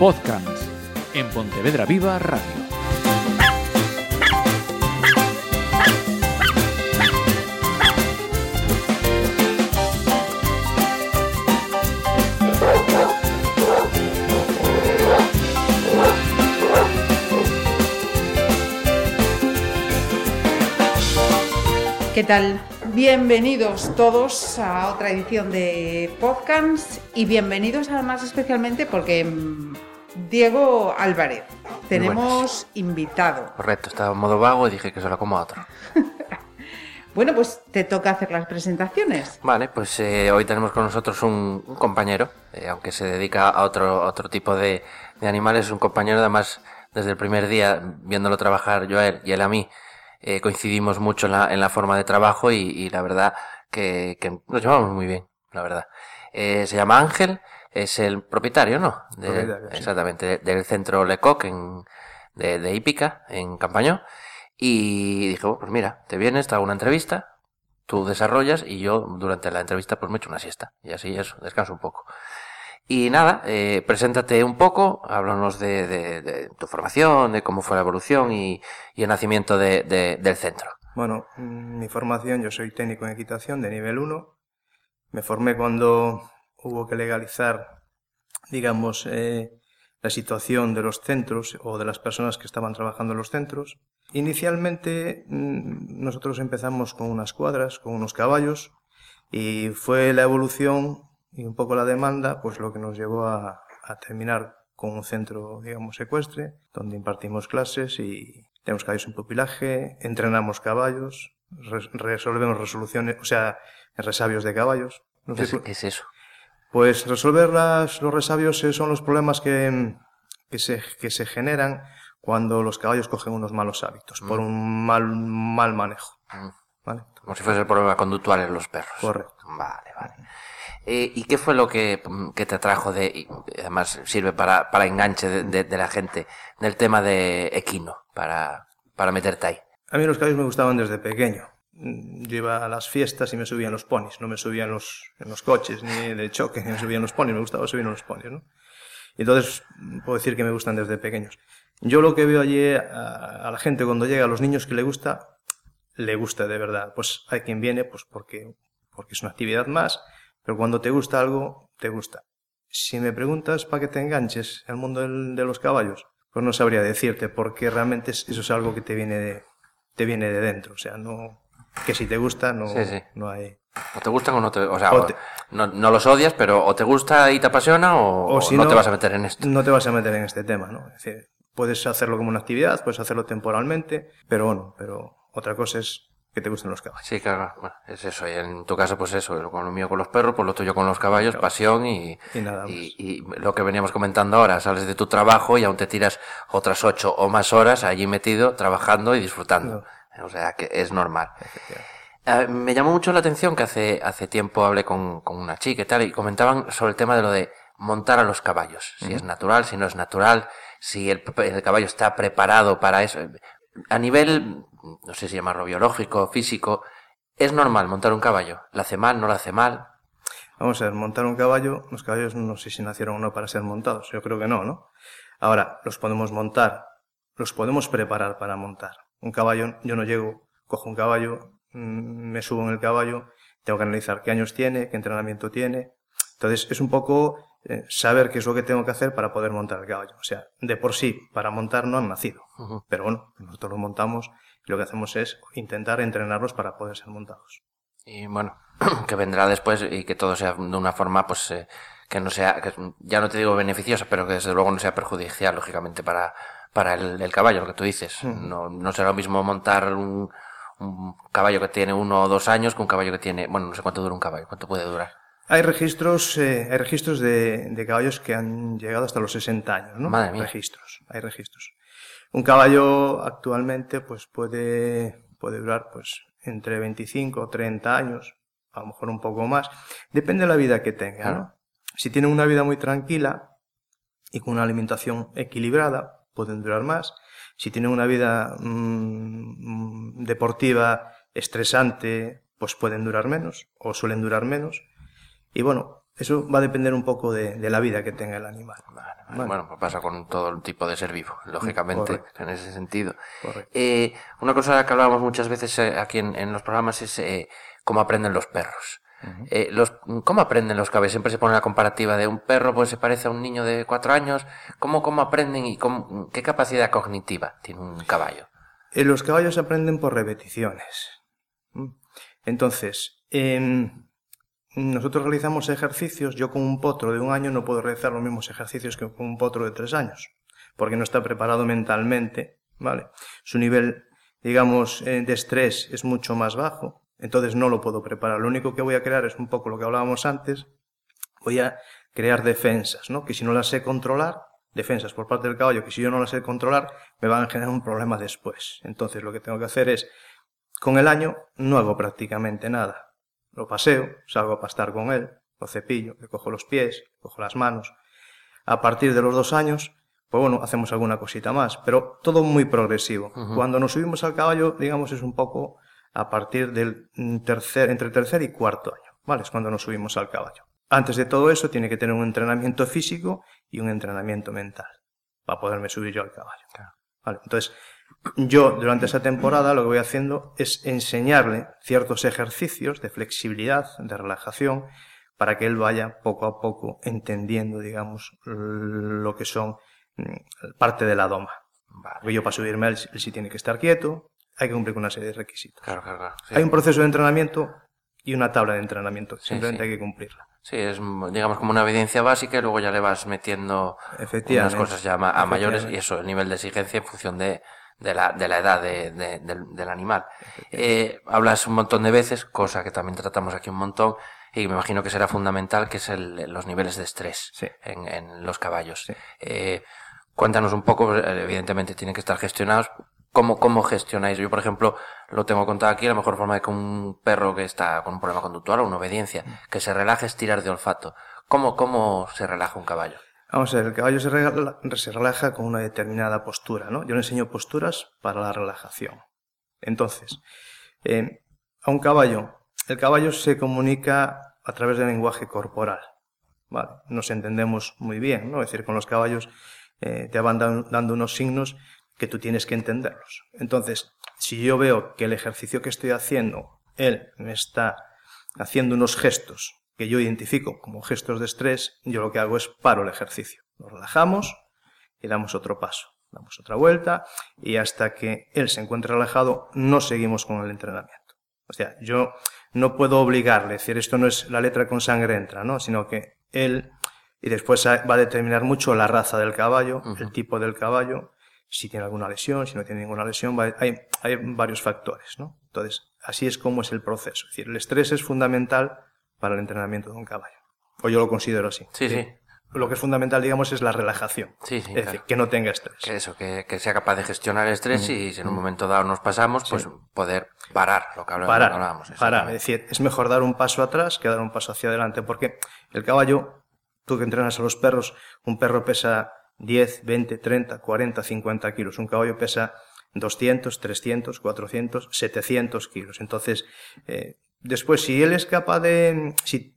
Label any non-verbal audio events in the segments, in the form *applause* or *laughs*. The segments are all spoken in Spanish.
Podcast en Pontevedra Viva Radio. ¿Qué tal? Bienvenidos todos a otra edición de podcast y bienvenidos además especialmente porque mm, Diego Álvarez, tenemos invitado. Correcto, estaba en modo vago y dije que se lo como a otro. *laughs* Bueno, pues te toca hacer las presentaciones. Vale, pues eh, hoy tenemos con nosotros un, un compañero, eh, aunque se dedica a otro, otro tipo de, de animales, un compañero además desde el primer día, viéndolo trabajar yo a él y él a mí, eh, coincidimos mucho en la, en la forma de trabajo y, y la verdad que, que nos llevamos muy bien, la verdad. Eh, se llama Ángel, es el propietario, ¿no? De- Propietario, sí. Exactamente, de- del centro Lecoq en, de, de en Campañó. Y dije, bueno, pues mira, te vienes, te hago una entrevista, tú desarrollas y yo durante la entrevista pues me echo una siesta. Y así eso, descanso un poco. Y nada, eh, preséntate un poco, háblanos de, de- de tu formación, de cómo fue la evolución y, y el nacimiento de- de- del centro. Bueno, mm, mi formación, yo soy técnico en equitación de nivel 1. Me formé cuando hubo que legalizar, digamos, eh, la situación de los centros o de las personas que estaban trabajando en los centros. Inicialmente mm, nosotros empezamos con unas cuadras, con unos caballos, y fue la evolución y un poco la demanda, pues lo que nos llevó a, terminar con un centro, digamos, ecuestre, donde impartimos clases y tenemos caballos en pupilaje, entrenamos caballos, res- resolvemos resoluciones, o sea, resabios de caballos. No ¿Qué sé es, qué es eso? pues resolver las- los resabios eh, son los problemas que, que, se, que se generan cuando los caballos cogen unos malos hábitos, por un mal, mal manejo. Mm. ¿vale? Como si fuese el problema conductual en los perros. Correcto. Vale, vale. Eh, ¿Y qué fue lo que, mm, que te atrajo de, y además sirve para, para enganche de, de- de la gente, del tema de equino, para, para meterte ahí? A mí los caballos me gustaban desde pequeño. Yo iba a las fiestas y me subían los ponis, no me subían los, en los coches, ni de choque, ni *laughs* me subían los ponis, me gustaba subir en los ponis, ¿no? Entonces puedo decir que me gustan desde pequeños. Yo lo que veo allí a, a la gente cuando llega, a los niños que le gusta, le gusta de verdad. Pues hay quien viene, pues porque, porque es una actividad más, pero cuando te gusta algo, te gusta. Si me preguntas para que te enganches al mundo del- de los caballos, pues no sabría decirte, porque realmente es- eso es algo que te viene de, te viene de dentro. O sea, no, que si te gusta, no, Sí, sí. no hay. ¿O te gustan o no te, o sea, O o- te- no, no los odias, pero o te gusta y te apasiona o, o si no, te vas a meter en esto? No te vas a meter en este tema, ¿no? Es decir, puedes hacerlo como una actividad, puedes hacerlo temporalmente, pero bueno, pero otra cosa es que te gusten los caballos. Sí, claro, bueno, es eso. Y en tu caso, pues eso, con lo mío con los perros, pues lo tuyo con los caballos, pasión y, Y nada más. y, y lo que veníamos comentando ahora, sales de tu trabajo y aún te tiras otras ocho o más horas allí metido, trabajando y disfrutando. O sea, que es normal. Eh, me llamó mucho la atención que hace, hace tiempo hablé con, con una chica y tal, y comentaban sobre el tema de lo de montar a los caballos. Si es natural, si no es natural, si el, el caballo está preparado para eso. A nivel, no sé si llamarlo biológico, físico, ¿es normal montar un caballo? ¿La hace mal, no la hace mal? Vamos a ver, montar un caballo, los caballos no sé si nacieron o no para ser montados, yo creo que no, ¿no? Ahora, los podemos montar, los podemos preparar para montar. Un caballo, yo no llego, cojo un caballo, mm, me subo en el caballo, tengo que analizar qué años tiene, qué entrenamiento tiene. Entonces, es un poco eh, saber qué es lo que tengo que hacer para poder montar el caballo. O sea, de por sí, para montar no han nacido. Pero bueno, nosotros los montamos y lo que hacemos es intentar entrenarlos para poder ser montados. Y bueno, *clears throat* que vendrá después y que todo sea de una forma, pues, eh, que no sea, que ya no te digo beneficiosa, pero que desde luego no sea perjudicial, lógicamente, para, para el, el caballo, lo que tú dices. No, no será lo mismo montar un, un caballo que tiene uno o dos años que un caballo que tiene, bueno, no sé cuánto dura un caballo, cuánto puede durar. Hay registros, eh, hay registros de, de caballos que han llegado hasta los 60 años, ¿no? Madre mía. Registros, hay registros. Un caballo actualmente, pues puede, puede durar, pues, entre 25 o 30 años, a lo mejor un poco más. Depende de la vida que tenga, ¿no? Si tiene una vida muy tranquila y con una alimentación equilibrada, pueden durar más. Si tiene una vida mm, deportiva estresante, pues pueden durar menos o suelen durar menos. Y bueno, Eso va a depender un poco de, de la vida que tenga el animal. Vale, Bueno, pues pasa con todo el tipo de ser vivo, lógicamente, Correcto. en ese sentido. Eh, una cosa que hablábamos muchas veces eh, aquí en, en los programas es eh, cómo aprenden los perros. Eh, los, ¿Cómo aprenden los caballos? Siempre se pone la comparativa de un perro, pues se parece a un niño de cuatro años. ¿Cómo, cómo aprenden y cómo- qué capacidad cognitiva tiene un caballo? Eh, los caballos aprenden por repeticiones. ¿Mm? Entonces, nosotros realizamos ejercicios. Yo con un potro de un año no puedo realizar los mismos ejercicios que con un potro de tres años, porque no está preparado mentalmente, ¿vale? Su nivel, digamos, eh, de estrés es mucho más bajo, entonces no lo puedo preparar. Lo único que voy a crear es un poco lo que hablábamos antes. Voy a crear defensas, ¿no? Que si no las sé controlar, defensas por parte del caballo, que si yo no las sé controlar, me van a generar un problema después. Entonces lo que tengo que hacer es, con el año no hago prácticamente nada. Lo paseo, salgo a pastar con él, lo cepillo, le cojo los pies, le cojo las manos. A partir de los dos años, pues bueno, hacemos alguna cosita más, pero todo muy progresivo. Cuando nos subimos al caballo, digamos, es un poco a partir del mm, tercer, entre tercer y cuarto año, ¿vale? Es cuando nos subimos al caballo. Antes de todo eso, tiene que tener un entrenamiento físico y un entrenamiento mental para poderme subir yo al caballo. Vale, entonces, yo durante esa temporada lo que voy haciendo es enseñarle ciertos ejercicios de flexibilidad, de relajación, para que él vaya poco a poco entendiendo, digamos, lo que son mm, parte de la doma. Porque yo para subirme él, él sí tiene que estar quieto, hay que cumplir con una serie de requisitos. Claro, claro, claro. Sí. Hay un proceso de entrenamiento y una tabla de entrenamiento, simplemente sí. hay que cumplirla. Sí, es digamos como una evidencia básica y luego ya le vas metiendo unas cosas ya a mayores y eso, el nivel de exigencia en función de, de, la, de la edad de- de- del, del animal. Eh, hablas un montón de veces, cosa que también tratamos aquí un montón, y me imagino que será fundamental, que es el, los niveles de estrés Sí. en, en los caballos. Sí. Eh, cuéntanos un poco, eh, evidentemente tienen que estar gestionados. ¿Cómo, ¿Cómo gestionáis? Yo, por ejemplo, lo tengo contado aquí, la mejor forma de que un perro que está con un problema conductual o una obediencia, que se relaje es tirar de olfato. ¿Cómo, cómo se relaja un caballo? Vamos a ver, el caballo se relaja, con una determinada postura, ¿no? Yo le enseño posturas para la relajación. Entonces, eh, a un caballo, el caballo se comunica a través del lenguaje corporal, ¿vale? Nos entendemos muy bien, ¿no? Es decir, con los caballos eh, te van dan- dando unos signos que tú tienes que entenderlos. Entonces, si yo veo que el ejercicio que estoy haciendo, él me está haciendo unos gestos que yo identifico como gestos de estrés, yo lo que hago es paro el ejercicio. Lo relajamos y damos otro paso. Damos otra vuelta y hasta que él se encuentre relajado no seguimos con el entrenamiento. O sea, yo no puedo obligarle, es decir, esto no es la letra con sangre entra, ¿no? Sino que él, y después va a determinar mucho la raza del caballo, el tipo del caballo, si tiene alguna lesión, si no tiene ninguna lesión, hay, hay varios factores, ¿no? Entonces, así es como es el proceso. Es decir, el estrés es fundamental para el entrenamiento de un caballo. O yo lo considero así. Sí, sí. Lo que es fundamental, digamos, es la relajación. Sí, sí, es decir, que no tenga estrés. Que eso, que, que sea capaz de gestionar el estrés y si en un momento dado nos pasamos, pues poder parar lo que hablábamos. parar, hablábamos, parar. Es decir, es mejor dar un paso atrás que dar un paso hacia adelante, porque el caballo, tú que entrenas a los perros, un perro pesa 10, 20, 30, 40, 50 kilos. Un caballo pesa 200, 300, 400, 700 kilos. Entonces, eh, después, si él es capaz de... Si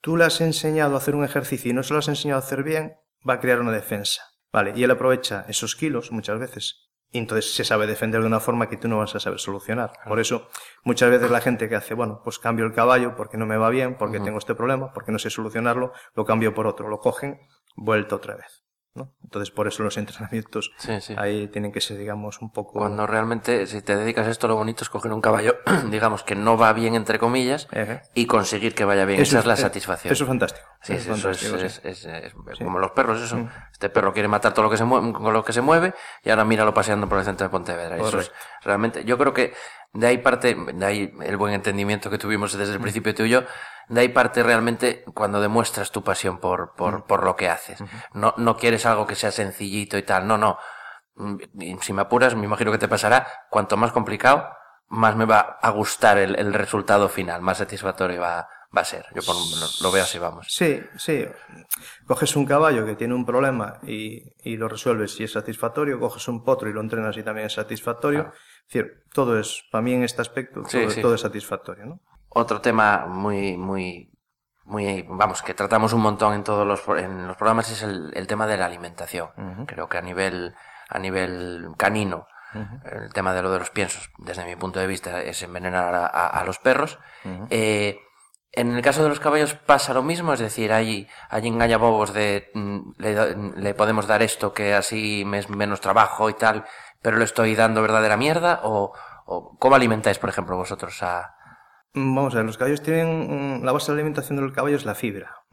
tú le has enseñado a hacer un ejercicio y no se lo has enseñado a hacer bien, va a crear una defensa. Vale, y él aprovecha esos kilos muchas veces. Y entonces se sabe defender de una forma que tú no vas a saber solucionar. Por eso, muchas veces la gente que hace, bueno, pues cambio el caballo porque no me va bien, porque tengo este problema, porque no sé solucionarlo, lo cambio por otro, lo cogen, vuelto otra vez. ¿No? Entonces, por eso los entrenamientos Sí, sí. ahí tienen que ser, digamos, un poco... Cuando realmente, si te dedicas a esto, lo bonito es coger un caballo, *clears throat* digamos, que no va bien, entre comillas, y conseguir que vaya bien. Eso Esa es la eh, satisfacción. Eso es fantástico. Sí, Eso sí, eso es, sí. es- es- es como los perros, eso. Este perro quiere matar todo lo que se mueve, con lo que se mueve y ahora míralo paseando por el centro de Pontevedra. Eso es realmente, yo creo que de ahí parte, de ahí el buen entendimiento que tuvimos desde el Mm. principio tú y yo, de ahí parte realmente cuando demuestras tu pasión por, Mm. por, por lo que haces. No, no quieres algo que sea sencillito y tal, no, no. Mm, Si me apuras, me imagino que te pasará, cuanto más complicado, más me va a gustar el, el resultado final, más satisfactorio va, va a ser. Yo por- lo, lo veo así, vamos. Sí, sí. Coges un caballo que tiene un problema y, y lo resuelves y es satisfactorio, coges un potro y lo entrenas y también es satisfactorio. Es decir, todo es, para mí en este aspecto, Sí, todo, sí. todo es satisfactorio, ¿no? Otro tema muy, muy muy, vamos, que tratamos un montón en todos los, en los programas es el, el tema de la alimentación. Creo que a nivel, a nivel canino, el tema de lo de los piensos, desde mi punto de vista, es envenenar a, a, los perros. eh, en el caso de los caballos pasa lo mismo, es decir, hay, hay engañabobos de mm, le, podemos dar esto que así me es menos trabajo y tal, pero le estoy dando verdadera mierda, o, ¿cómo alimentáis, por ejemplo, vosotros a, Vamos a ver, los caballos tienen. La base de alimentación del caballo es la fibra.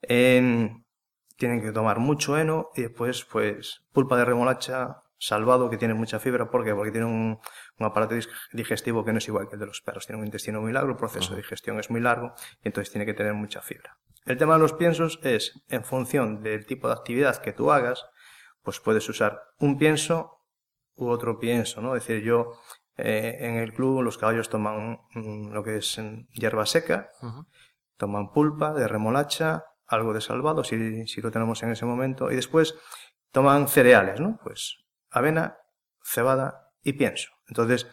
Eh, tienen que tomar mucho heno y después, pues, pulpa de remolacha salvado que tiene mucha fibra. ¿Por qué? Porque tiene un, un, aparato digestivo que no es igual que el de los perros. Tiene un intestino muy largo, el proceso uh -huh. de digestión es muy largo y entonces tiene que tener mucha fibra. El tema de los piensos es, en función del tipo de actividad que tú hagas, pues puedes usar un pienso u otro pienso, ¿no? Es decir, yo eh, en el club los caballos toman mm, lo que es hierba seca, uh -huh. toman pulpa de remolacha, algo de salvado, si, si, lo tenemos en ese momento, y después toman cereales, ¿no? Pues avena, cebada y pienso. Entonces,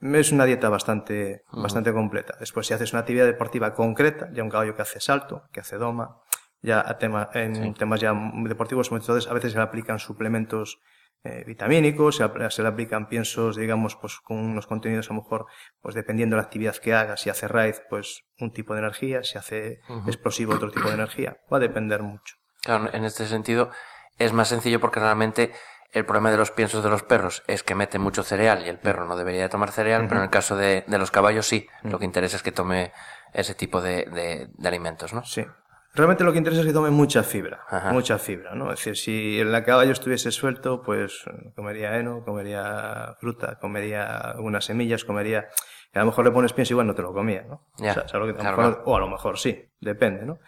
es una dieta bastante, uh -huh. bastante completa. Después, si haces una actividad deportiva concreta, ya un caballo que hace salto, que hace doma, ya a tema, en sí. temas ya deportivos, entonces a veces se le aplican suplementos eh, vitamínicos, se, se, le aplican piensos, digamos, pues con unos contenidos a lo mejor, pues dependiendo de la actividad que haga, si hace raíz, pues un tipo de energía, si hace uh -huh. explosivo, otro tipo de energía. Va a depender mucho. Claro, en este sentido es más sencillo porque realmente el problema de los piensos de los perros es que meten mucho cereal y el perro no debería de tomar cereal, uh -huh. pero en el caso de, de los caballos sí, uh -huh. lo que interesa es que tome ese tipo de, de, de alimentos, ¿no? Sí. Realmente lo que interesa es que tome mucha fibra, Ajá. mucha fibra, ¿no? Es decir, si el caballo estuviese suelto, pues comería heno, comería fruta, comería algunas semillas, comería... a lo mejor le pones pienso y igual no te lo comía, ¿no? Ya, o, sea, a, lo que, a claro, mejor, o a lo mejor sí, depende, ¿no?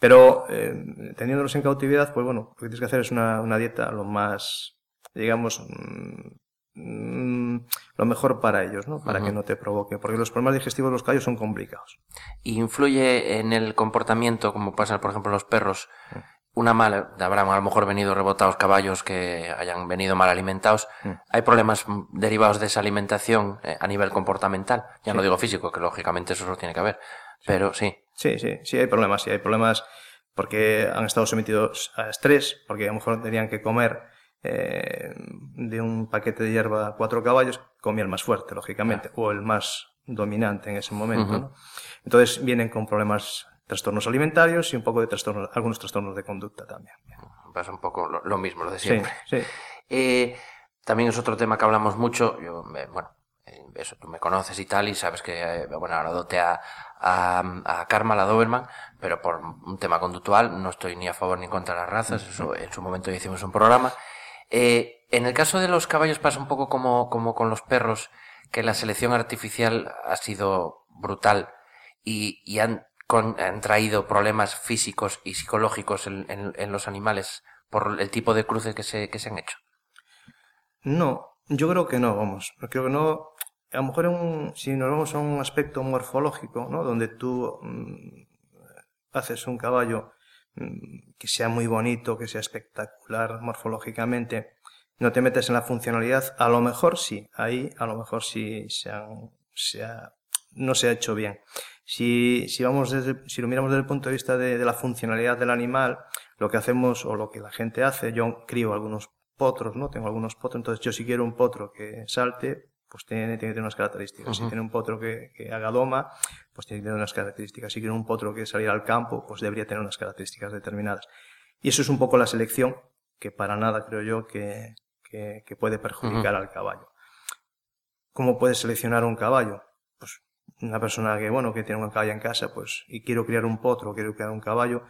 Pero eh, teniéndolos en cautividad, pues bueno, lo que tienes que hacer es una, una dieta lo más, digamos, mmm, lo mejor para ellos, ¿no? Para uh -huh. que no te provoque, porque los problemas digestivos de los caballos son complicados. ¿Y influye en el comportamiento, como pasa, por ejemplo, en los perros, uh -huh. una mala, habrán a lo mejor venido rebotados caballos que hayan venido mal alimentados? Uh -huh. ¿Hay problemas derivados de esa alimentación eh, a nivel comportamental? Ya sí. no digo físico, que lógicamente eso lo tiene que haber, pero sí. Sí, sí, sí hay problemas, sí hay problemas porque han estado sometidos a estrés, porque a lo mejor tenían que comer eh, de un paquete de hierba cuatro caballos, comía el más fuerte, lógicamente, o el más dominante en ese momento. Uh -huh. ¿no? Entonces vienen con problemas, trastornos alimentarios y un poco de trastornos, algunos trastornos de conducta también. Pasa un poco lo, lo mismo, lo de siempre. Sí, sí. Eh, también es otro tema que hablamos mucho. Yo, bueno, eh, eso tú me conoces y tal, y sabes que, eh, bueno, ahora dote a, a, a Karma, la Doberman, pero por un tema conductual no estoy ni a favor ni contra las razas. Eso en su momento hicimos un programa. Eh, en el caso de los caballos pasa un poco como, como con los perros, que la selección artificial ha sido brutal y, y han, con, han, traído problemas físicos y psicológicos en, en, los animales por el tipo de cruces que se, que se han hecho. No, yo creo que no, vamos. Creo que no. A lo mejor un, si nos vamos a un aspecto morfológico, ¿no? Donde tú mmm, haces un caballo que sea muy bonito, que sea espectacular morfológicamente, no te metes en la funcionalidad, a lo mejor sí, ahí a lo mejor sí se, han, se ha, no se ha hecho bien. Si, si, vamos desde, si lo miramos desde el punto de vista de, de, la funcionalidad del animal, lo que hacemos o lo que la gente hace, yo crío algunos potros, ¿no? Tengo algunos potros, entonces yo si quiero un potro que salte, pues tiene, tiene que tener unas características. Uh -huh. Si tiene un potro que, que, haga doma, pues tiene que tener unas características. Si quiere un potro que salir al campo, pues debería tener unas características determinadas. Y eso es un poco la selección que para nada creo yo que, que, que puede perjudicar uh -huh. al caballo. ¿Cómo puedes seleccionar un caballo? Pues una persona que, bueno, que tiene un caballo en casa, pues, y quiero criar un potro, quiero criar un caballo,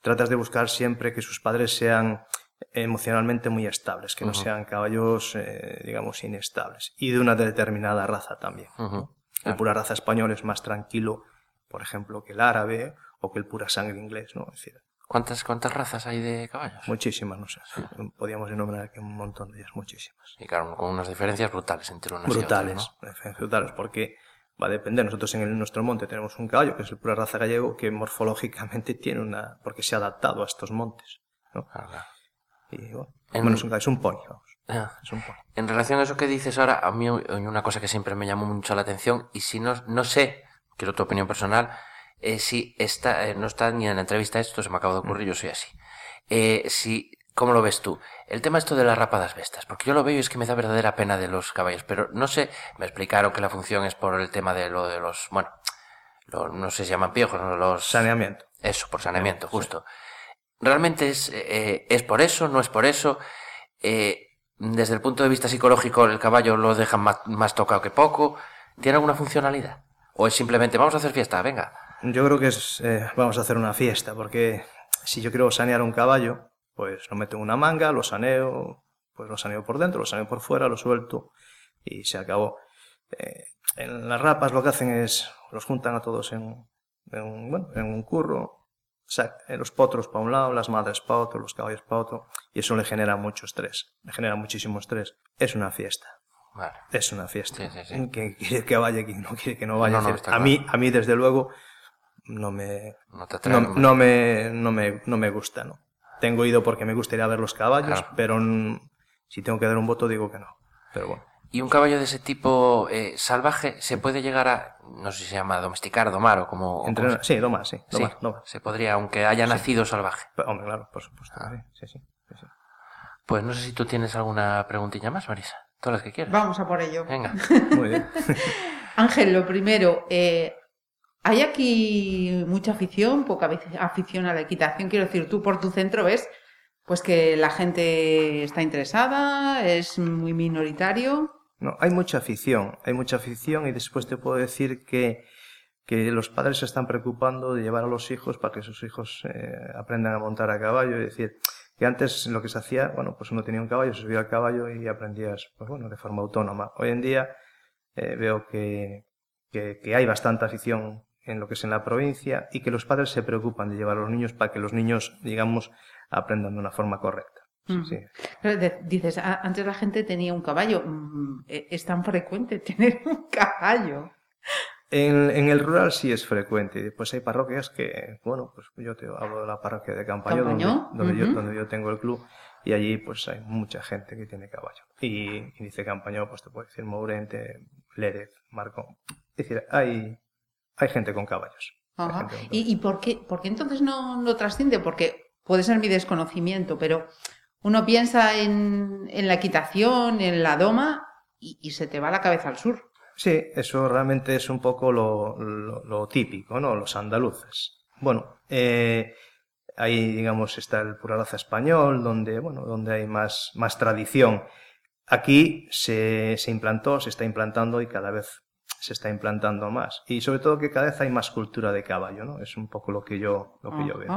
tratas de buscar siempre que sus padres sean emocionalmente muy estables, que uh -huh. no sean caballos, eh, digamos, inestables. Y de una determinada raza también. Uh -huh. El pura raza español es más tranquilo, por ejemplo, que el árabe o que el pura sangre inglés, ¿no? Es decir, ¿Cuántas, ¿Cuántas razas hay de caballos? Muchísimas, no sé. Sí. Podríamos enumerar aquí un montón de ellas, muchísimas. Y claro, con unas diferencias brutales entre unas brutales, y otras, ¿no? Brutales, porque va a depender. Nosotros en, el, en nuestro monte tenemos un caballo, que es el pura raza gallego, que morfológicamente tiene una... porque se ha adaptado a estos montes, ¿no? Ah, claro. Y en... bueno es, un, es un pony, vamos. Ah. Es un pony. En relación a eso que dices ahora, a mí hay una cosa que siempre me llamó mucho la atención, y si no, no sé, quiero tu opinión personal, eh, si está, eh, no está ni en la entrevista esto, se me acaba de ocurrir, yo soy así. Eh, si, ¿Cómo lo ves tú? El tema esto de las rapadas bestas, porque yo lo veo y es que me da verdadera pena de los caballos, pero no sé, me explicaron que la función es por el tema de lo de los, bueno, lo- no sé si llaman piojos, ¿no? los... Saneamiento. Eso, por saneamiento, justo. ¿Realmente es, eh, es por eso? ¿No es por eso? Eh, desde el punto de vista psicológico, el caballo lo dejan más, tocado que poco. ¿Tiene alguna funcionalidad? ¿O es simplemente, vamos a hacer fiesta, venga? Yo creo que es, eh, vamos a hacer una fiesta, porque si yo quiero sanear un caballo, pues lo meto en una manga, lo saneo, pues lo saneo por dentro, lo saneo por fuera, lo suelto y se acabó. Eh, en las rapas lo que hacen es, los juntan a todos en, en bueno, en un curro, sa- eh, los potros para un lado, las madres para otro, los caballos para otro, y eso le genera mucho estrés, le genera muchísimo estrés. Es una fiesta. Vale. Es una fiesta. Sí, sí, sí. Quien quiere que vaya, quien no quiere que no vaya. No, a, claro. mí, a mí, desde luego, no me, No te no, no me, no, me, no me gusta, ¿no? Tengo ido porque me gustaría ver los caballos, Claro. pero si tengo que dar un voto digo que no. Pero bueno. ¿Y un caballo de ese tipo eh, salvaje se puede llegar a, no sé si se llama domesticar, domar o como... o como sí, Doma, sí. se- Doma, sí, Doma. se podría, aunque haya nacido salvaje. Pero, Hombre, claro, por supuesto. Ah. Sí, sí, sí, sí. Pues no sé si tú tienes alguna preguntilla más, Marisa. Todas las que quieras. Vamos a por ello. Venga. *laughs* Muy bien. *laughs* Ángel, lo primero, eh, ¿hay aquí mucha afición, poca afic- afición a la equitación? Quiero decir, tú por tu centro ves pues que la gente está interesada, es muy minoritario. No, hay mucha afición, hay mucha afición y después te puedo decir que, que los padres se están preocupando de llevar a los hijos para que sus hijos eh, aprendan a montar a caballo. Es decir, que antes lo que se hacía, bueno, pues uno tenía un caballo, se subía al caballo y aprendías, pues bueno, de forma autónoma. Hoy en día eh, veo que, que, que hay bastante afición en lo que es en la provincia y que los padres se preocupan de llevar a los niños para que los niños, digamos, aprendan de una forma correcta. Sí, Ujú. sí. Pero de- dices, "Ah, antes la gente tenía un caballo. Mm, e- Es tan frecuente *laughs* tener un caballo. En, en el rural sí es frecuente. y Después hay parroquias que, bueno, pues yo te hablo de la parroquia de Campaño, donde, donde, yo, ujú. donde yo tengo el club, y allí pues hay mucha gente que tiene caballo. Y, y dice Campañó, pues te puedo decir Mourente, Lérez, Marco. Es decir, hay, hay gente con caballos. Gente con ¿Y, y por, qué, por qué entonces no, no trasciende? Porque puede ser mi desconocimiento, pero uno piensa en, en la equitación, en la doma, y, y se te va la cabeza al sur. Sí, eso realmente es un poco lo, lo- lo típico, ¿no? Los andaluces. Bueno, eh, ahí, digamos, está el pura raza español, donde, bueno, donde hay más, más tradición. Aquí se, se implantó, se está implantando y cada vez se está implantando más. Y sobre todo que cada vez hay más cultura de caballo, ¿no? Es un poco lo que yo, lo que yo veo.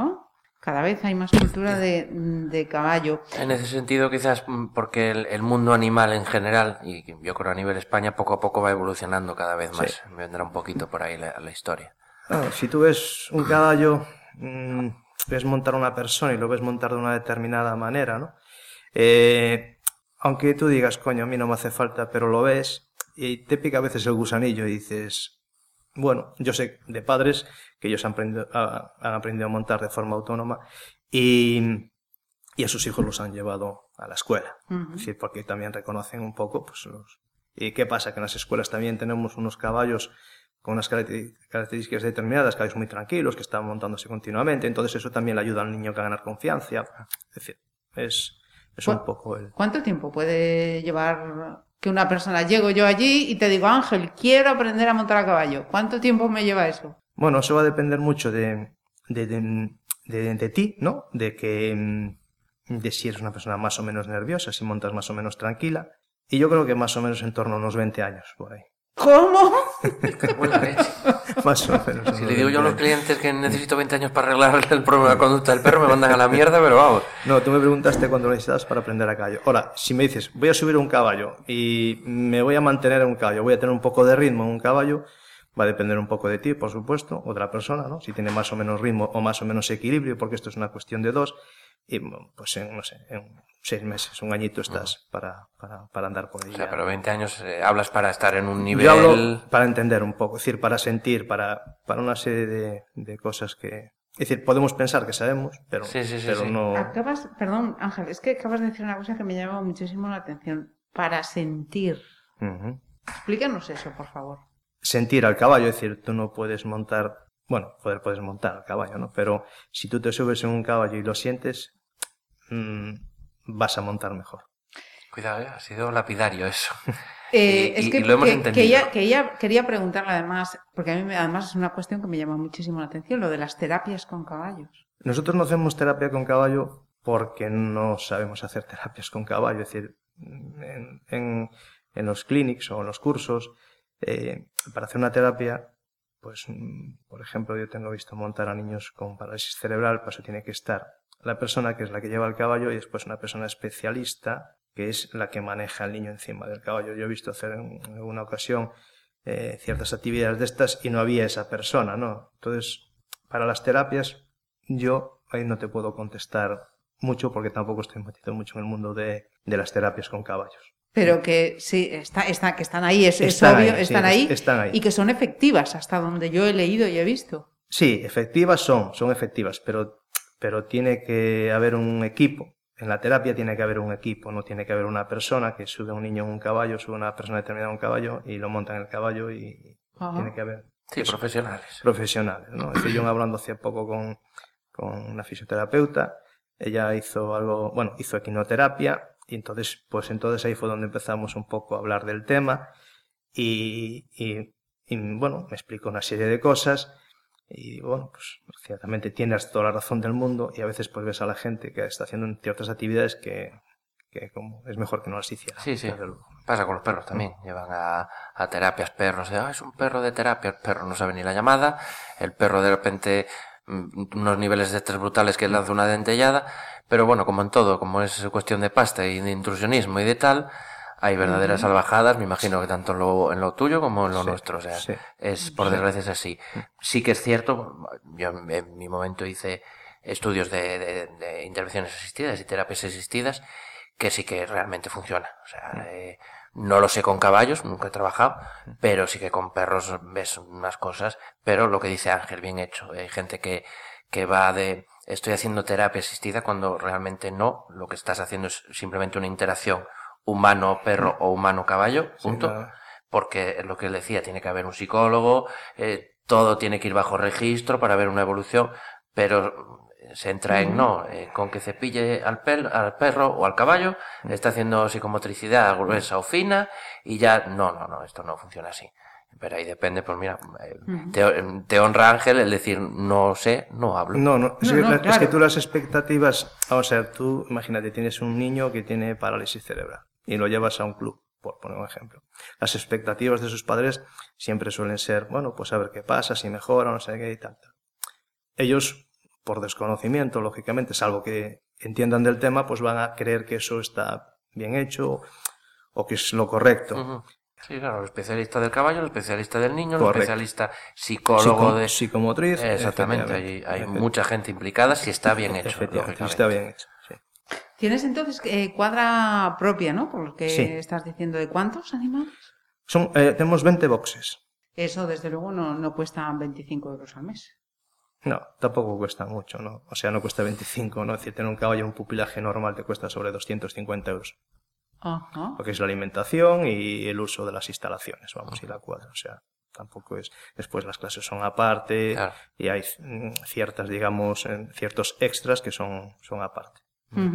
Cada vez hay más cultura de, de caballo. En ese sentido, quizás mm, porque el, el mundo animal en general, y yo creo a nivel España, poco a poco va evolucionando cada vez más. Me vendrá un poquito por ahí la, la historia. Claro, si tú ves un caballo, mm, ves montar una persona y lo ves montar de una determinada manera, ¿no? Eh, aunque tú digas, coño, a mí no me hace falta, pero lo ves y te pica a veces el gusanillo y dices, bueno, yo sé de padres que ellos han aprendido, a- han aprendido a montar de forma autónoma y, y a sus hijos los han llevado a la escuela. Ujú. Es decir, porque también reconocen un poco, pues, los... ¿Y qué pasa? Que en las escuelas también tenemos unos caballos con unas características determinadas, caballos muy tranquilos, que están montándose continuamente, entonces eso también le ayuda al niño a ganar confianza. Es decir, es, es un poco el... ¿Cuánto tiempo puede llevar que una persona llego yo allí y te digo, Ángel, quiero aprender a montar a caballo? ¿Cuánto tiempo me lleva eso? Bueno, eso va a depender mucho de, de, de, de- de ti, ¿no? De que mm, de si eres una persona más o menos nerviosa, si montas más o menos tranquila. Y yo creo que más o menos en torno a unos 20 años, por ahí. ¿Cómo? *laughs* Más o menos. Si le digo yo a 20 los clientes que necesito 20 años para arreglar *laughs* el problema de conducta del perro, me mandan a la mierda, pero vamos. No, tú me preguntaste cuándo lo necesitas para aprender a caballo. Ahora, si me dices, voy a subir un caballo y me voy a mantener en un caballo, voy a tener un poco de ritmo en un caballo, va a depender un poco de ti, por supuesto, o de la persona, ¿no? Si tiene más o menos ritmo o más o menos equilibrio, porque esto es una cuestión de dos, y pues en, no sé, en seis meses, un añito estás para, para, para andar por ahí. O sea, pero 20 años eh, hablas para estar en un nivel... Yo hablo para entender un poco, es decir, para sentir, para, para una serie de, de cosas que... Es decir, podemos pensar que sabemos, pero, Sí, sí, sí, pero sí. no... Acabas, perdón, Ángel, es que acabas de decir una cosa que me llama muchísimo la atención. Para sentir. Explícanos eso, por favor. sentir al caballo, es decir, tú no puedes montar bueno, poder puedes montar al caballo, ¿no? Pero si tú te subes en un caballo y lo sientes, mmm, vas a montar mejor. Cuidado, ¿eh? ha sido lapidario eso. *laughs* Eh, y, es que, y lo hemos que, entendido. Que ella, que ella, quería preguntarle además, porque a mí además es una cuestión que me llama muchísimo la atención, lo de las terapias con caballos. Nosotros no hacemos terapia con caballo porque no sabemos hacer terapias con caballo, es decir, en, en, en los clinics o en los cursos, eh, para hacer una terapia, pues, por ejemplo, yo tengo visto montar a niños con parálisis cerebral, pues tiene que estar la persona que es la que lleva el caballo y después una persona especialista que es la que maneja al niño encima del caballo. Yo he visto hacer en alguna ocasión eh, ciertas actividades de estas y no había esa persona, ¿no? Entonces, para las terapias, yo ahí no te puedo contestar mucho porque tampoco estoy metido mucho en el mundo de, de las terapias con caballos. Pero que sí, está, está, que están ahí, es, es obvio, ahí, están, sí, ahí, están ahí. Y que son efectivas, hasta donde yo he leído y he visto. Sí, efectivas son, son efectivas, pero, pero tiene que haber un equipo en la terapia tiene que haber un equipo, no tiene que haber una persona que sube a un niño en un caballo, sube a una persona determinada en un caballo y lo monta en el caballo y Ajá. tiene que haber... Sí, eso, profesionales. Profesionales, ¿no? Estoy yo hablando hace poco con, con una fisioterapeuta, ella hizo algo, bueno, hizo equinoterapia y entonces, pues entonces ahí fue donde empezamos un poco a hablar del tema y, y, y bueno, me explicó una serie de cosas y bueno, pues ciertamente tienes toda la razón del mundo y a veces pues ves a la gente que está haciendo ciertas actividades que, que como es mejor que no las hiciera. Sí, sí. Pasa con los perros también. Llevan a, a, terapias perros. Ah, es un perro de terapia. El perro no sabe ni la llamada. El perro de repente mm, unos niveles de estrés brutales que lanza una dentellada. Pero bueno, como en todo, como es cuestión de pasta y de intrusionismo y de tal, hay verdaderas salvajadas, me imagino que tanto en lo, en lo tuyo como en lo Sí, nuestro. O sea, sí. es por desgracia es así. Sí que es cierto, yo en, mi momento hice estudios de, de, de intervenciones asistidas y terapias asistidas que sí que realmente funciona. O sea, eh, no lo sé con caballos, nunca he trabajado, pero sí que con perros ves unas cosas. Pero lo que dice Ángel, bien hecho. Hay gente que, que va de, estoy haciendo terapia asistida cuando realmente no. Lo que estás haciendo es simplemente una interacción humano-perro o humano-caballo, punto. Sí, claro. Porque es lo que él decía, tiene que haber un psicólogo, eh, todo tiene que ir bajo registro para ver una evolución, pero se entra en no, eh, con que cepille al, pel, al perro o al caballo, está haciendo psicomotricidad gruesa o fina y ya, no, no, no, esto no funciona así. Pero ahí depende, pues mira, eh, te, te honra Ángel el decir no sé, no hablo. No, no, es, No, que, no, la- es claro. que tú las expectativas, vamos a ver, tú imagínate, tienes un niño que tiene parálisis cerebral y lo llevas a un club, por poner un ejemplo. Las expectativas de sus padres siempre suelen ser, bueno, pues a ver qué pasa, si mejora, no sé qué y tal. tal. Ellos, por desconocimiento, lógicamente, salvo que entiendan del tema, pues van a creer que eso está bien hecho o que es lo correcto. Sí, claro, el especialista del caballo, el especialista del niño, el especialista psicólogo Psico- de... psicomotriz. Exactamente, hay, mucha gente implicada si está bien hecho. Efectivamente, lógicamente. está bien hecho. Tienes entonces eh, cuadra propia, ¿no? Por lo que Sí. estás diciendo. ¿De cuántos animales? Son, eh, tenemos 20 boxes. Eso, desde luego, no, no cuesta 25 euros al mes. No, tampoco cuesta mucho, ¿no? O sea, no cuesta 25, ¿no? Es decir, tener un caballo un pupilaje normal te cuesta sobre 250 euros. Ajá. Lo que es la alimentación y el uso de las instalaciones, vamos, y la cuadra. O sea, tampoco es... Después las clases son aparte Claro. y hay mm, ciertas, digamos, eh, ciertos extras que son, son aparte. Ver,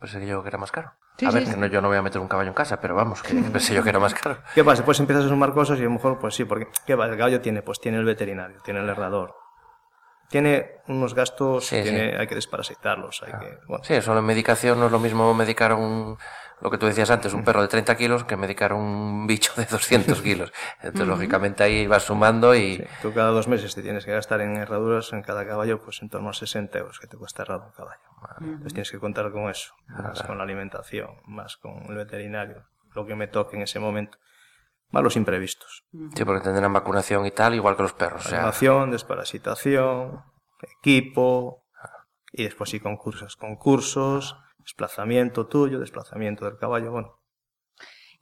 pensé que yo que era más caro. Sí, a ver, sí, que sí. no, yo no voy a meter un caballo en casa, pero vamos, que *laughs* pensé yo que era más caro. ¿Qué pasa? Pues empiezas a sumar cosas y a lo mejor, pues sí, porque ¿qué pasa? El caballo tiene, pues tiene el veterinario, tiene el herrador, tiene unos gastos, Sí, tiene, hay que desparasitarlos, hay que... Bueno, Sí, solo en medicación no es lo mismo medicar un, lo que tú decías antes, un perro de 30 kilos que medicar un bicho de 200 kilos. Entonces, lógicamente ahí vas sumando y... Sí, tú cada dos meses te tienes que gastar en herraduras en cada caballo, pues en torno a 60 euros que te cuesta herrar un caballo. Entonces tienes que contar con eso, más con la alimentación, más con el veterinario, lo que me toque en ese momento, más los imprevistos. Sí, porque tendrán vacunación y tal, igual que los perros. O sea, Vacunación, desparasitación, equipo, y después sí concursos, concursos, desplazamiento tuyo, desplazamiento del caballo, bueno.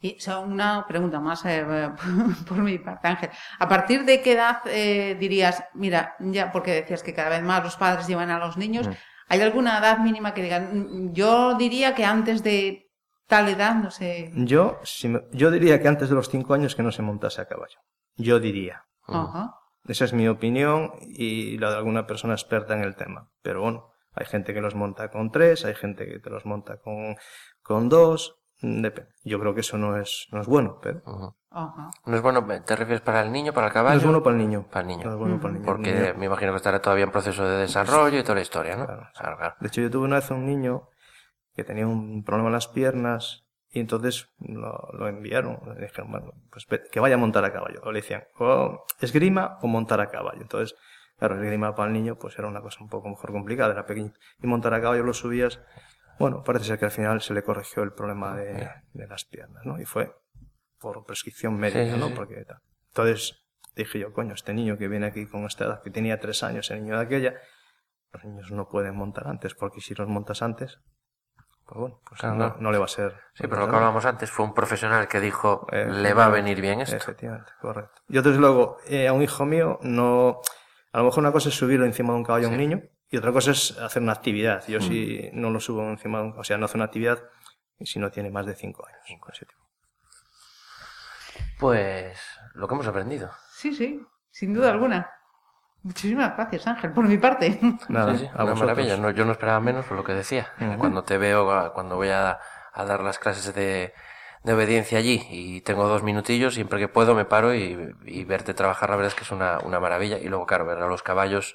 Y una pregunta más eh, *laughs* por mi parte, Ángel. ¿A partir de qué edad eh, dirías, mira, ya porque decías que cada vez más los padres llevan a los niños, ¿hay alguna edad mínima que digan? "Mm, Yo diría que antes de tal edad, no sé. Yo, si me- yo diría que antes de los cinco años que no se montase a caballo. Yo diría. Ajá. Esa es mi opinión y la de alguna persona experta en el tema. Pero bueno, hay gente que los monta con tres, hay gente que te los monta con, con dos. Depende. Yo creo que eso no es, no es bueno, pero... Ajá. No es bueno, ¿te refieres para el niño, para el caballo? No es bueno para el niño. Para el niño. No es bueno para el niño. Porque niño- me imagino que estará todavía en proceso de desarrollo y toda la historia, ¿no? Claro. Claro, claro. De hecho, yo tuve una vez un niño que tenía un problema en las piernas y entonces lo, lo enviaron. Le dijeron, bueno, pues que vaya a montar a caballo. O le decían, o esgrima o montar a caballo. Entonces, claro, esgrima para el niño pues era una cosa un poco mejor complicada, era pequeño. Y montar a caballo lo subías. Bueno, parece ser que al final se le corrigió el problema de, de las piernas, ¿no? Y fue por prescripción médica, sí, ¿no? Porque tal. Entonces dije yo, coño, este niño que viene aquí con esta edad, que tenía tres años, el niño de aquella, los niños no pueden montar antes, porque si los montas antes, pues bueno, pues Claro, no, le va a ser. Sí, pero lo que hablábamos antes fue un profesional que dijo, Eh, le va a venir bien esto. Efectivamente, correcto. Yo desde luego, eh, a un hijo mío, no. A lo mejor una cosa es subirlo encima de un caballo a un niño y otra cosa es hacer una actividad. Yo sí no lo subo encima. O sea, no hace una actividad si no tiene más de cinco años. Cinco, siete. Pues lo que hemos aprendido. Sí, sí, sin duda alguna. Muchísimas gracias, Ángel, por mi parte. *laughs* Nada, Sí, sí, a una maravilla. No, yo no esperaba menos por lo que decía. Cuando te veo, cuando voy a, a dar las clases de, de obediencia allí y tengo dos minutillos, siempre que puedo me paro y, y verte trabajar, la verdad es que es una, una maravilla. Y luego, claro, ver a los caballos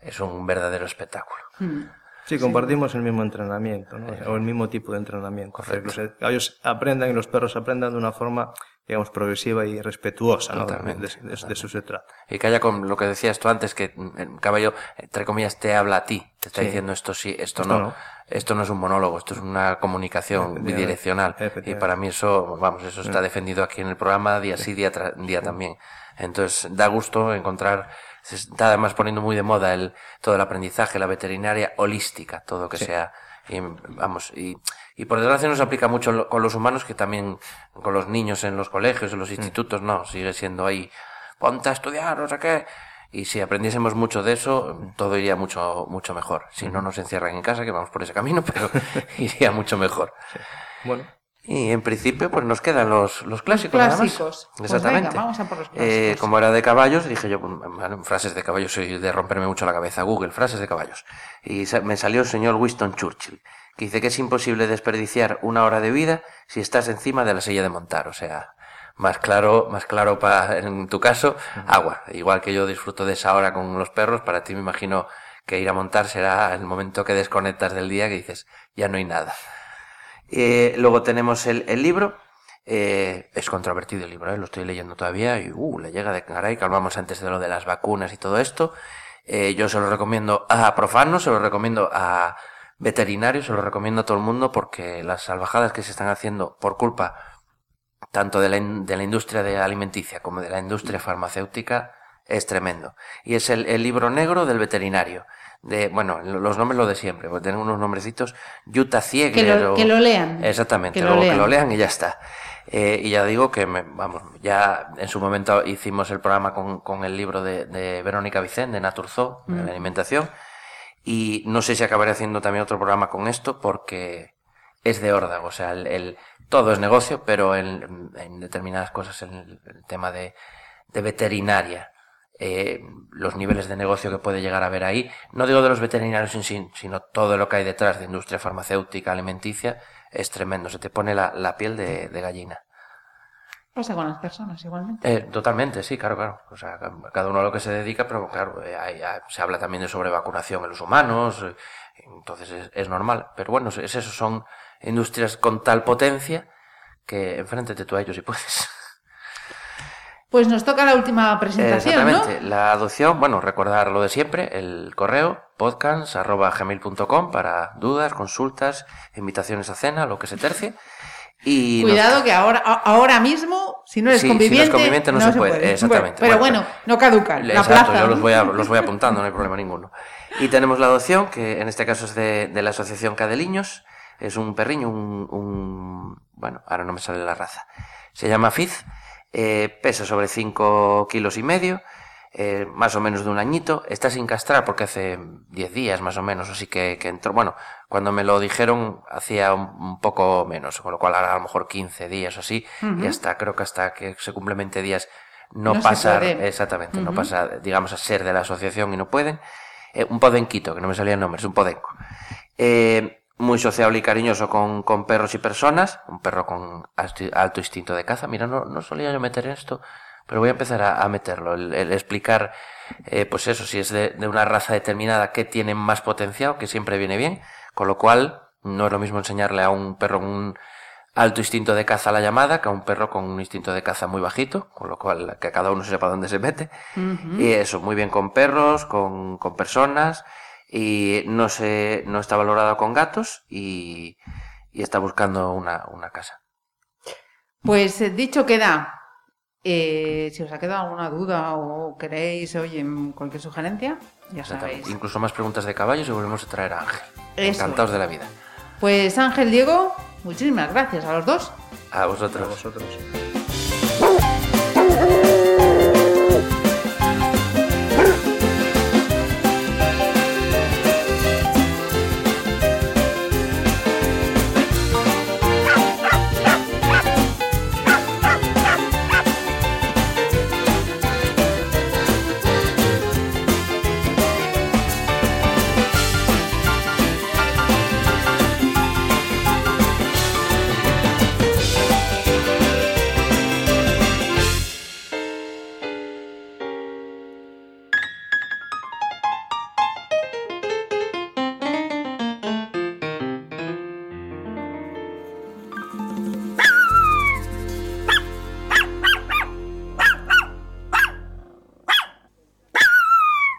es un verdadero espectáculo. Mm. Sí, compartimos el mismo entrenamiento, ¿no? o el mismo tipo de entrenamiento. Hacer que los caballos aprendan y los perros aprendan de una forma, digamos, progresiva y respetuosa, ¿no? De, Totalmente, de- de- de eso se trata. Y que haya con lo que decías tú antes, que mm, el caballo, entre comillas, te habla a ti. Te está Sí. diciendo esto sí, esto, Esto no. no. Esto no es un monólogo, esto es una comunicación bidireccional. Y para mí eso, vamos, eso está defendido aquí en el programa día sí, día, tra- día también. Entonces, da gusto encontrar, se está además poniendo muy de moda el, todo el aprendizaje, la veterinaria holística, todo que sea, y, vamos, y, y por desgracia no se aplica mucho lo- con los humanos, que también con los niños en los colegios, en Mm. los institutos, no, sigue siendo ahí, ponte a estudiar, no sé qué. Y si aprendiésemos mucho de eso, todo iría mucho, mucho mejor. Si no nos encierran en casa, que vamos por ese camino, *laughs* pero iría mucho mejor. Bueno, Y en principio, pues nos quedan los, los clásicos. nada más. Clásicos. Pues Exactamente. venga, vamos a por los Eh, clásicos. como era de caballos, dije yo, frases de caballos, soy de romperme mucho la cabeza. Google, frases de caballos. Y me salió el señor Winston Churchill, que dice que es imposible desperdiciar una hora de vida si estás encima de la silla de montar. O sea, más claro, más claro para, en tu caso, agua. Igual que yo disfruto de esa hora con los perros, para ti me imagino que ir a montar será el momento que desconectas del día que dices, ya no hay nada. Eh, luego tenemos el, libro. Eh, es controvertido el libro, ¿eh? lo estoy leyendo todavía y uh, le llega de caray, hablamos antes de lo de las vacunas y todo esto. Eh, yo se lo recomiendo a profanos, se lo recomiendo a veterinarios, se lo recomiendo a todo el mundo porque las salvajadas que se están haciendo por culpa tanto de la, de la industria alimenticia como de la industria farmacéutica es tremendo. Y es el libro negro del veterinario. De, bueno, los nombres lo de siempre, porque tienen unos nombrecitos, Yuta Que lo, o- que lo lean. Exactamente, Que lo luego que lean. lo lean y ya está. Eh, y ya digo que, me- vamos, ya en su momento hicimos el programa con, con el libro de, de Verónica Vicente, de Naturzoo, de la alimentación, y no sé si acabaré haciendo también otro programa con esto porque es de órdago, o sea, el, el- todo es negocio, pero en, en determinadas cosas, en el, el tema de, de veterinaria, eh, los niveles de negocio que puede llegar a haber ahí, no digo de los veterinarios en sí, sino todo lo que hay detrás de industria farmacéutica, alimenticia, es tremendo, se te pone la, la piel de, de gallina. Pasa con las personas igualmente. Eh, totalmente, sí, claro, claro. O sea, ca- cada uno a lo que se dedica, pero claro, eh, hay- hay- se habla también de sobrevacunación en los humanos, entonces es, es normal. Pero bueno, es eso, son industrias con tal potencia que enfréntete tú a ellos si puedes. *laughs* Pues nos toca la última presentación, ¿no? Exactamente. La adopción, bueno, recordar lo de siempre, el correo podcast.gmail.com para dudas, consultas, invitaciones a cena, lo que se tercie. Y nos- Cuidado que ahora, ahora mismo, si no eres Sí, si no es conviviente, conviviente, no se puede, exactamente. Pero Bueno, bueno, no caducan. La Exacto, plaza. yo los voy, a- los voy apuntando, no hay problema ninguno. Y tenemos la adopción, que en este caso es de, de la Asociación Cadeliños. Es un perriño, un, un- Bueno, ahora no me sale la raza. Se llama Fiz, eh, pesa sobre 5 kilos y medio, eh, más o menos de un añito. Está sin castrar porque hace 10 días más o menos, así que, que entró... Bueno, cuando me lo dijeron hacía un, un poco menos, con lo cual a lo mejor 15 días o así, y hasta creo que hasta que se cumplen 20 días no, No puede. exactamente, no pasar, digamos, a ser de la asociación y no pueden. Eh, un podenquito, que no me salía el nombre, es un podenco. Eh, muy sociable y cariñoso con, con perros y personas, un perro con alto, alto instinto de caza. Mira, no, no solía yo meter esto, pero voy a empezar a, a meterlo, el, el explicar, eh, pues eso, si es de, de una raza determinada que tiene más potencial, que siempre viene bien, con lo cual no es lo mismo enseñarle a un perro con un alto instinto de caza a la llamada que a un perro con un instinto de caza muy bajito, con lo cual que cada uno sepa dónde se mete. Y eso, muy bien con perros, con, con personas, y no se, no está valorado con gatos y, y está buscando una, una casa. Pues eh, dicho queda. Eh, si os ha quedado alguna duda o queréis, oye, cualquier sugerencia, ya sabéis. Incluso más preguntas de caballos y volvemos a traer a Ángel. Eso Encantados es. de la vida. Pues Ángel, Diego, muchísimas gracias a los dos. A A vosotros.